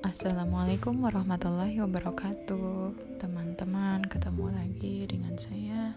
Assalamualaikum warahmatullahi wabarakatuh. Teman-teman ketemu lagi dengan saya.